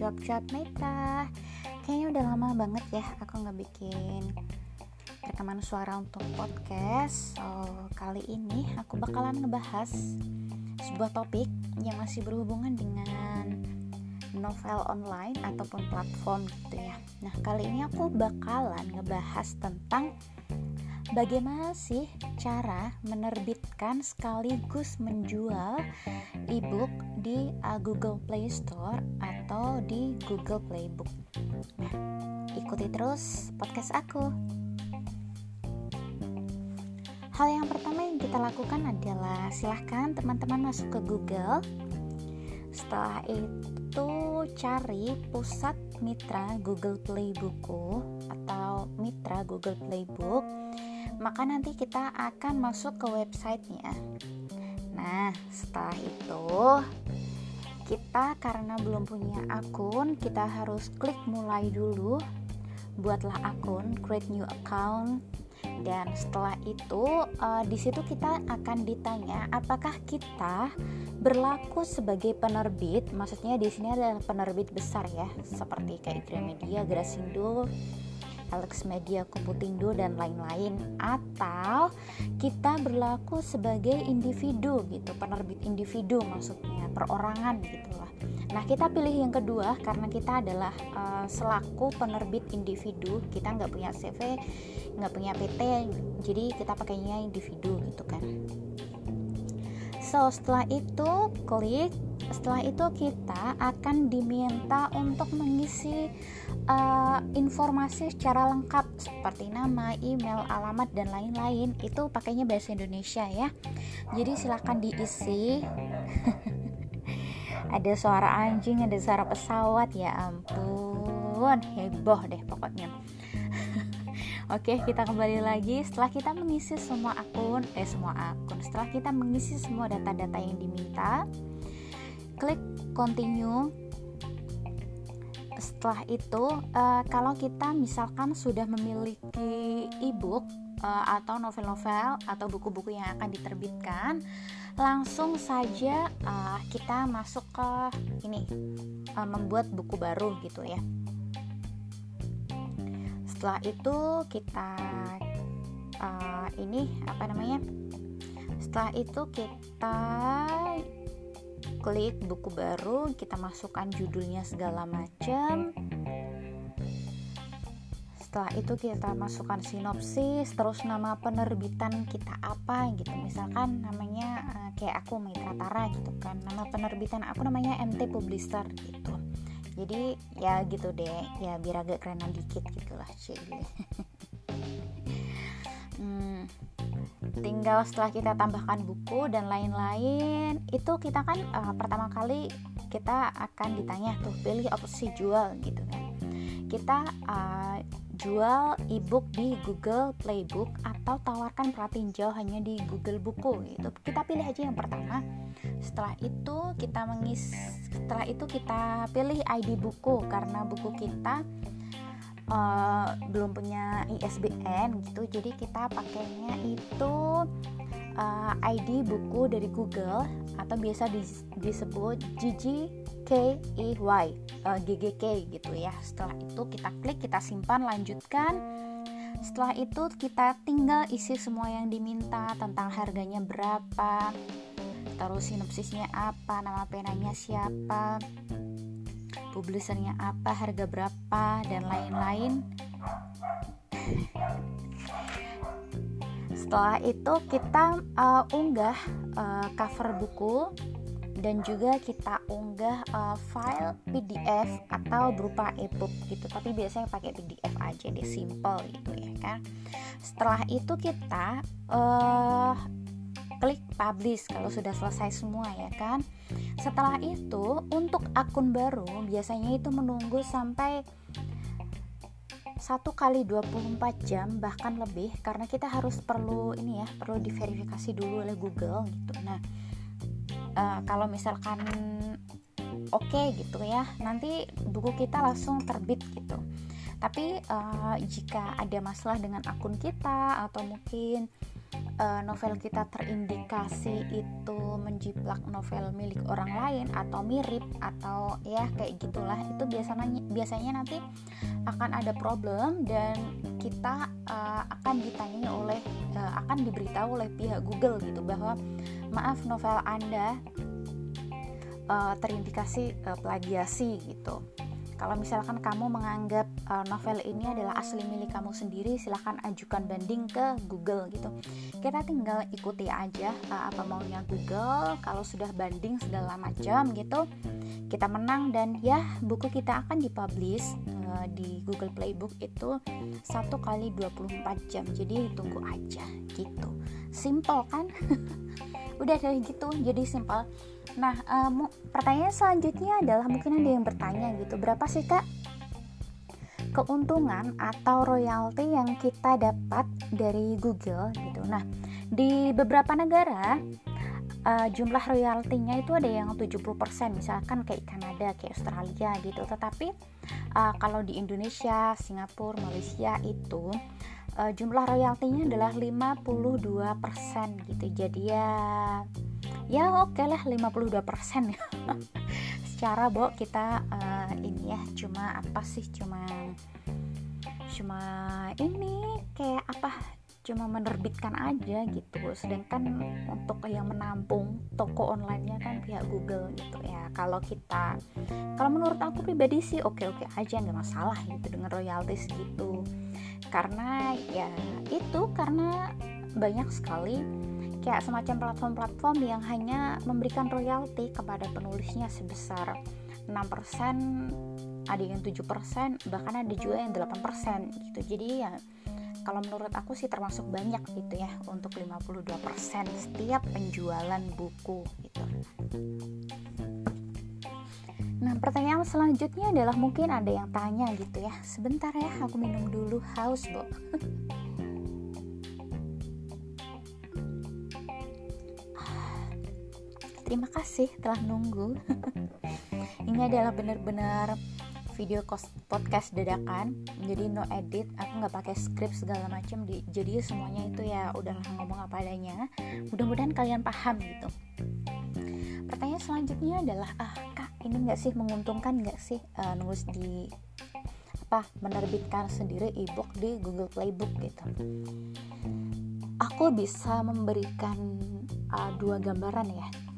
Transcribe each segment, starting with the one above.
cuap-cuap meta Kayaknya udah lama banget ya aku nggak bikin rekaman suara untuk podcast. So kali ini aku bakalan ngebahas sebuah topik yang masih berhubungan dengan novel online ataupun platform gitu ya. Nah kali ini aku bakalan ngebahas tentang Bagaimana sih cara menerbitkan sekaligus menjual ebook di uh, Google Play Store atau di Google Playbook? Nah, ikuti terus podcast aku. Hal yang pertama yang kita lakukan adalah silahkan teman-teman masuk ke Google. Setelah itu cari pusat mitra Google Play Buku atau mitra Google Playbook maka nanti kita akan masuk ke websitenya nah setelah itu kita karena belum punya akun kita harus klik mulai dulu. Buatlah akun create new account. Dan setelah itu uh, di situ kita akan ditanya apakah kita berlaku sebagai penerbit? Maksudnya di sini adalah penerbit besar ya seperti kayak Gramedia, Grasindo, Alex Media, Komputindo dan lain-lain atau kita berlaku sebagai individu gitu, penerbit individu maksudnya, perorangan gitulah. Nah, kita pilih yang kedua karena kita adalah uh, selaku penerbit individu, kita nggak punya CV, nggak punya PT, jadi kita pakainya individu gitu kan. So, setelah itu klik setelah itu kita akan diminta untuk mengisi uh, informasi secara lengkap seperti nama, email, alamat dan lain-lain. Itu pakainya bahasa Indonesia ya. Jadi silahkan diisi. ada suara anjing, ada suara pesawat ya ampun, heboh deh pokoknya. Oke, kita kembali lagi setelah kita mengisi semua akun, eh semua akun. Setelah kita mengisi semua data-data yang diminta, klik continue. Setelah itu uh, kalau kita misalkan sudah memiliki ebook uh, atau novel-novel atau buku-buku yang akan diterbitkan langsung saja uh, kita masuk ke ini uh, membuat buku baru gitu ya. Setelah itu kita uh, ini apa namanya? Setelah itu kita klik buku baru kita masukkan judulnya segala macam setelah itu kita masukkan sinopsis terus nama penerbitan kita apa gitu. Misalkan namanya uh, kayak aku Mitra Tara gitu kan. Nama penerbitan aku namanya MT Publisher gitu. Jadi ya gitu deh. Ya biar agak kerenan dikit gitulah cik. Hmm, tinggal setelah kita tambahkan buku dan lain-lain itu kita kan uh, pertama kali kita akan ditanya tuh pilih opsi jual gitu kan. Kita uh, jual ebook di Google Playbook atau tawarkan pratinjau hanya di Google Buku gitu. Kita pilih aja yang pertama. Setelah itu kita mengis setelah itu kita pilih ID buku karena buku kita uh, belum punya ISBN gitu. Jadi kita pakainya itu uh, eh, ID buku dari Google atau biasa disebut GGKEY uh, GGK gitu ya. Setelah itu kita klik kita simpan lanjutkan. Setelah itu kita tinggal isi semua yang diminta tentang harganya berapa terus sinopsisnya apa nama penanya siapa publishernya apa, harga berapa, dan lain-lain. Setelah itu kita uh, unggah uh, cover buku dan juga kita unggah uh, file PDF atau berupa ebook gitu. Tapi biasanya pakai PDF aja deh, simple gitu ya kan. Setelah itu kita uh, klik publish kalau sudah selesai semua ya kan? Setelah itu untuk akun baru biasanya itu menunggu sampai satu kali 24 jam bahkan lebih karena kita harus perlu ini ya perlu diverifikasi dulu oleh Google gitu. Nah uh, kalau misalkan oke okay gitu ya nanti buku kita langsung terbit gitu. Tapi uh, jika ada masalah dengan akun kita atau mungkin uh, novel kita terindikasi itu menjiplak novel milik orang lain atau mirip atau ya kayak gitulah itu biasanya biasanya nanti akan ada problem dan kita uh, akan ditanyai oleh uh, akan diberitahu oleh pihak Google gitu bahwa maaf novel Anda uh, terindikasi uh, plagiasi gitu. Kalau misalkan kamu menganggap uh, novel ini adalah asli milik kamu sendiri, silahkan ajukan banding ke Google gitu. Kita tinggal ikuti aja uh, apa maunya Google. Kalau sudah banding segala macam gitu, kita menang dan ya buku kita akan dipublish uh, di Google Playbook itu satu kali 24 jam. Jadi tunggu aja gitu. Simple kan? Udah dari gitu, jadi simple Nah, um, pertanyaan selanjutnya adalah mungkin ada yang bertanya gitu, berapa sih kak keuntungan atau royalti yang kita dapat dari Google gitu. Nah, di beberapa negara uh, jumlah royaltinya itu ada yang 70% misalkan kayak Kanada, kayak Australia gitu. Tetapi uh, kalau di Indonesia, Singapura, Malaysia itu uh, jumlah royaltinya adalah 52% gitu. Jadi ya ya oke okay lah 52% ya secara bo kita uh, ini ya cuma apa sih cuma cuma ini kayak apa cuma menerbitkan aja gitu. Sedangkan untuk yang menampung toko onlinenya kan pihak Google gitu ya. Kalau kita kalau menurut aku pribadi sih oke oke aja nggak masalah gitu dengan royaltis gitu. Karena ya itu karena banyak sekali kayak semacam platform-platform yang hanya memberikan royalti kepada penulisnya sebesar 6% ada yang 7% bahkan ada juga yang 8% gitu. Jadi ya kalau menurut aku sih termasuk banyak gitu ya untuk 52% setiap penjualan buku gitu. Nah pertanyaan selanjutnya adalah mungkin ada yang tanya gitu ya. Sebentar ya aku minum dulu haus bu Terima kasih telah nunggu. Ini adalah benar-benar video podcast dadakan. Jadi no edit, aku nggak pakai script segala macam. Jadi semuanya itu ya udahlah ngomong apa adanya. Mudah-mudahan kalian paham gitu. Pertanyaan selanjutnya adalah, ah kak ini nggak sih menguntungkan nggak sih uh, nulis di apa menerbitkan sendiri ebook di Google Playbook gitu. Aku bisa memberikan uh, dua gambaran ya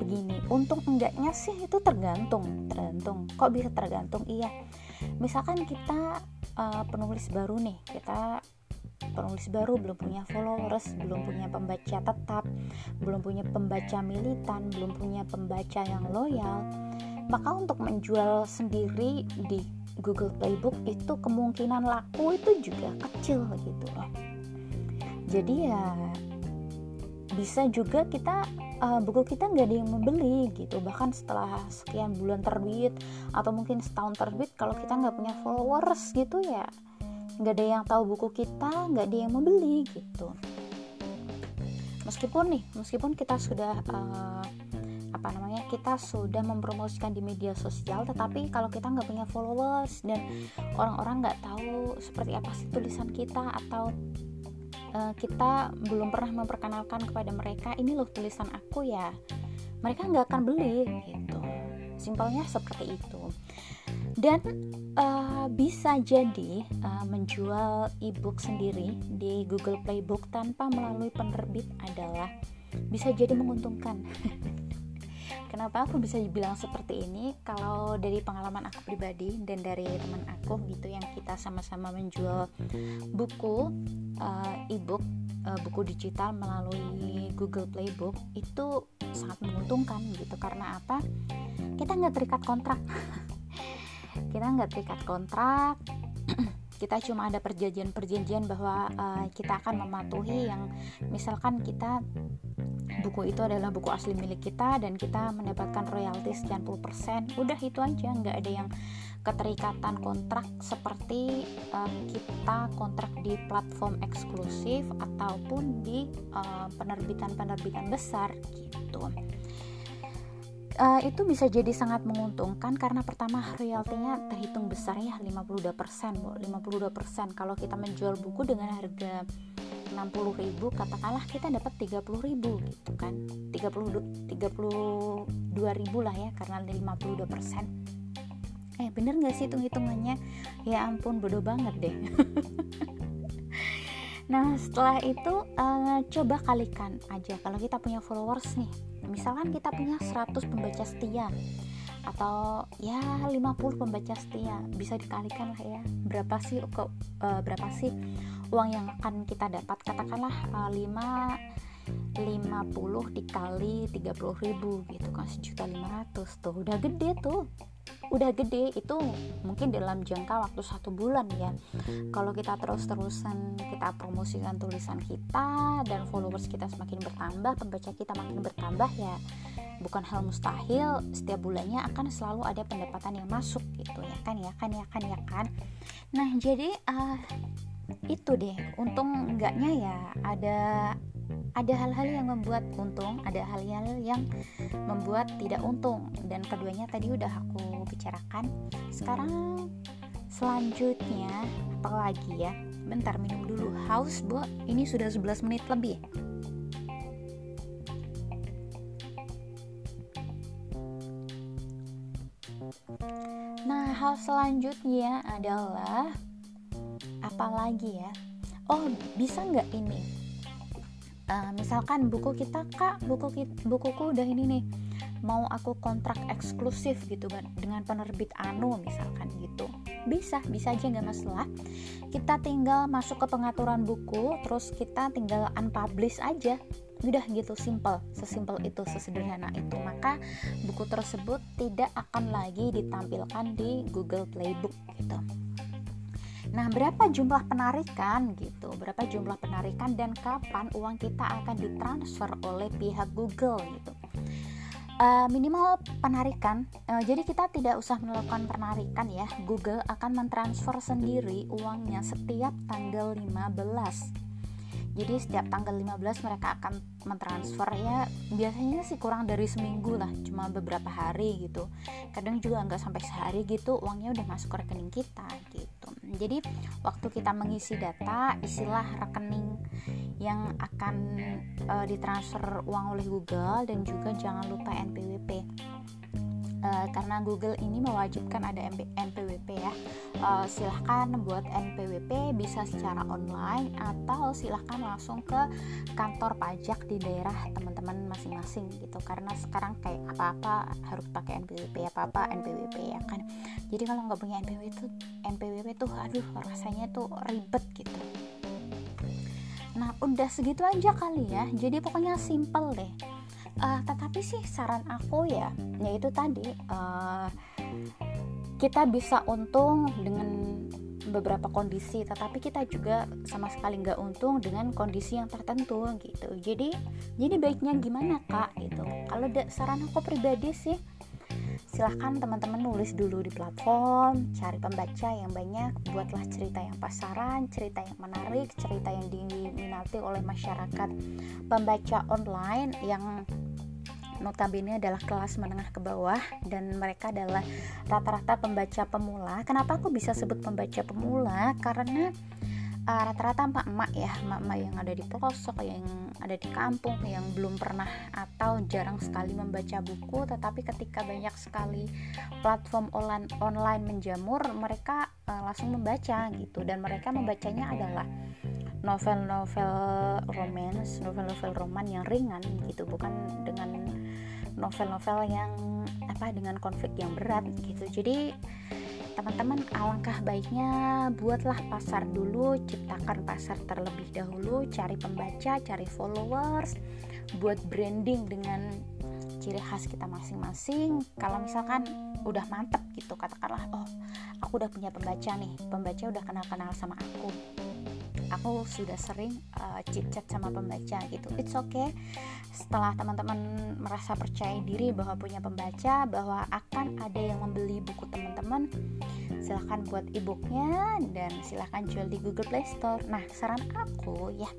begini untung enggaknya sih itu tergantung tergantung. Kok bisa tergantung? Iya. Misalkan kita uh, penulis baru nih kita penulis baru belum punya followers belum punya pembaca tetap belum punya pembaca militan belum punya pembaca yang loyal maka untuk menjual sendiri di Google Playbook itu kemungkinan laku itu juga kecil gitu loh. Jadi ya bisa juga kita uh, buku kita nggak ada yang membeli gitu. Bahkan setelah sekian bulan terbit atau mungkin setahun terbit kalau kita nggak punya followers gitu ya nggak ada yang tahu buku kita nggak ada yang membeli gitu. Meskipun nih meskipun kita sudah uh, apa namanya kita sudah mempromosikan di media sosial tetapi kalau kita nggak punya followers dan orang-orang nggak tahu seperti apa sih tulisan kita atau uh, kita belum pernah memperkenalkan kepada mereka ini loh tulisan aku ya. Mereka nggak akan beli gitu. Simpelnya seperti itu. Dan uh, bisa jadi uh, menjual ebook sendiri di Google Playbook tanpa melalui penerbit adalah bisa jadi menguntungkan Kenapa aku bisa dibilang seperti ini? Kalau dari pengalaman aku pribadi dan dari teman aku gitu yang kita sama-sama menjual buku uh, e-book, uh, buku digital melalui Google Playbook itu sangat menguntungkan gitu. Karena apa? Kita nggak terikat kontrak. kita nggak terikat kontrak. kita cuma ada perjanjian-perjanjian bahwa uh, kita akan mematuhi yang misalkan kita buku itu adalah buku asli milik kita dan kita mendapatkan royalti sekian puluh persen. Udah itu aja. Nggak ada yang keterikatan kontrak seperti uh, kita kontrak di platform eksklusif ataupun di uh, penerbitan-penerbitan besar gitu. Uh, itu bisa jadi sangat menguntungkan karena pertama royaltinya terhitung besar ya 52% 52% kalau kita menjual buku dengan harga 60 ribu katakanlah kita dapat 30 ribu gitu kan. 30 32 ribu lah ya karena 52 persen. Eh bener gak sih hitung hitungannya ya ampun bodoh banget deh. Nah setelah itu uh, coba kalikan aja. Kalau kita punya followers nih misalkan kita punya 100 pembaca setia atau ya 50 pembaca setia bisa dikalikan lah ya. Berapa sih uh, berapa sih uang yang akan kita dapat katakanlah uh, 5 50 dikali 30 ribu gitu kan sejuta 500 tuh. Udah gede tuh. Udah gede itu mungkin dalam jangka waktu satu bulan ya. Kalau kita terus-terusan kita promosikan tulisan kita dan followers kita semakin bertambah pembaca kita makin bertambah ya bukan hal mustahil. Setiap bulannya akan selalu ada pendapatan yang masuk gitu ya kan ya kan ya kan ya kan. Nah jadi uh, itu deh untung enggaknya ya ada ada hal-hal yang membuat untung, ada hal-hal yang membuat tidak untung dan keduanya tadi udah aku bicarakan. Sekarang selanjutnya apa lagi ya? Bentar minum dulu. Haus, Bu. Ini sudah 11 menit lebih. Nah, hal selanjutnya adalah apa lagi ya? Oh, bisa nggak ini? uh, misalkan buku kita kak buku bukuku udah ini nih. Mau aku kontrak eksklusif gitu kan dengan penerbit Anu misalkan gitu. Bisa bisa aja nggak masalah. Kita tinggal masuk ke pengaturan buku terus kita tinggal unpublish aja. Udah gitu simple. Sesimpel itu sesederhana itu. Maka buku tersebut tidak akan lagi ditampilkan di Google Playbook gitu Nah, berapa jumlah penarikan gitu? Berapa jumlah penarikan dan kapan uang kita akan ditransfer oleh pihak Google gitu? Uh, minimal penarikan. Uh, jadi kita tidak usah melakukan penarikan ya. Google akan mentransfer sendiri uangnya setiap tanggal 15 jadi setiap tanggal 15 mereka akan mentransfer ya biasanya sih kurang dari seminggu lah cuma beberapa hari gitu kadang juga nggak sampai sehari gitu uangnya udah masuk ke rekening kita gitu jadi waktu kita mengisi data isilah rekening yang akan uh, ditransfer uang oleh Google dan juga jangan lupa NPWP uh, karena Google ini mewajibkan ada NPWP ya. Uh, silahkan buat NPWP bisa secara online atau silahkan langsung ke kantor pajak di daerah teman-teman masing-masing gitu. Karena sekarang kayak apa-apa harus pakai NPWP apa-apa NPWP ya kan. Jadi kalau nggak punya NPWP itu NPWP tuh aduh rasanya tuh ribet gitu. Nah udah segitu aja kali ya. Jadi pokoknya simple deh uh, tetapi sih saran aku ya yaitu tadi uh, kita bisa untung dengan beberapa kondisi tetapi kita juga sama sekali nggak untung dengan kondisi yang tertentu gitu. Jadi jadi baiknya gimana kak? Gitu. Kalau saran aku pribadi sih silahkan teman-teman nulis dulu di platform cari pembaca yang banyak buatlah cerita yang pasaran cerita yang menarik cerita yang diminati oleh masyarakat. Pembaca online yang notabene adalah kelas menengah ke bawah dan mereka adalah rata-rata pembaca pemula. Kenapa aku bisa sebut pembaca pemula? Karena uh, rata-rata emak-emak ya, emak-emak yang ada di pelosok, yang ada di kampung, yang belum pernah atau jarang sekali membaca buku, tetapi ketika banyak sekali platform online online menjamur, mereka uh, langsung membaca gitu dan mereka membacanya adalah novel-novel romance, novel-novel roman yang ringan gitu, bukan dengan novel-novel yang apa dengan konflik yang berat gitu. Jadi teman-teman alangkah baiknya buatlah pasar dulu, ciptakan pasar terlebih dahulu, cari pembaca, cari followers, buat branding dengan ciri khas kita masing-masing. Kalau misalkan udah mantep gitu, katakanlah, oh aku udah punya pembaca nih, pembaca udah kenal-kenal sama aku aku sudah sering uh, chit chat sama pembaca gitu. It's okay. Setelah teman-teman merasa percaya diri bahwa punya pembaca bahwa akan ada yang membeli buku teman-teman silahkan buat ebooknya dan silahkan jual di Google Play Store. Nah saran aku ya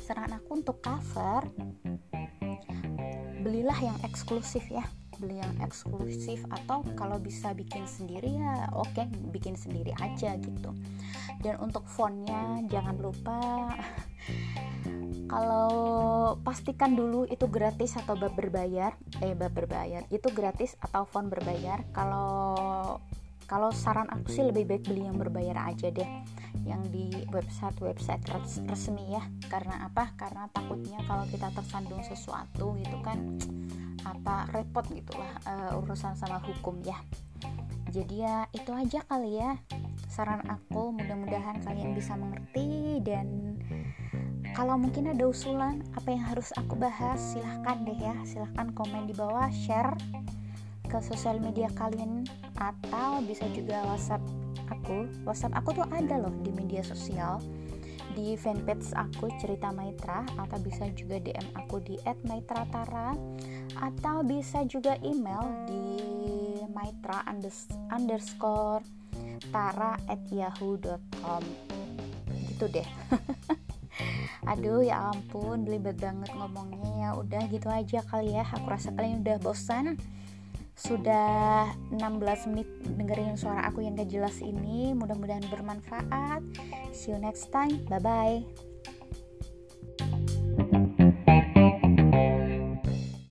saran aku untuk cover belilah yang eksklusif ya beli yang eksklusif atau kalau bisa bikin sendiri ya oke okay, bikin sendiri aja gitu. Dan untuk fontnya jangan lupa kalau pastikan dulu itu gratis atau bab berbayar eh bab berbayar itu gratis atau font berbayar. Kalau kalau saran aku sih lebih baik beli yang berbayar aja deh yang di website website resmi ya. Karena apa? Karena takutnya kalau kita tersandung sesuatu gitu kan apa repot gitulah uh, urusan sama hukum ya. Jadi ya itu aja kali ya saran aku. Mudah-mudahan kalian bisa mengerti dan kalau mungkin ada usulan apa yang harus aku bahas silahkan deh ya. Silahkan komen di bawah share ke sosial media kalian atau bisa juga whatsapp aku. Whatsapp aku tuh ada loh di media sosial di fanpage aku cerita Maitra atau bisa juga DM aku di @maitratara atau bisa juga email di maitra underscore tara at yahoo.com gitu deh. Aduh ya ampun belibet banget ngomongnya. Ya udah gitu aja kali ya. Aku rasa kalian udah bosan. Sudah 16 menit dengerin suara aku yang gak jelas ini. Mudah-mudahan bermanfaat. See you next time. Bye bye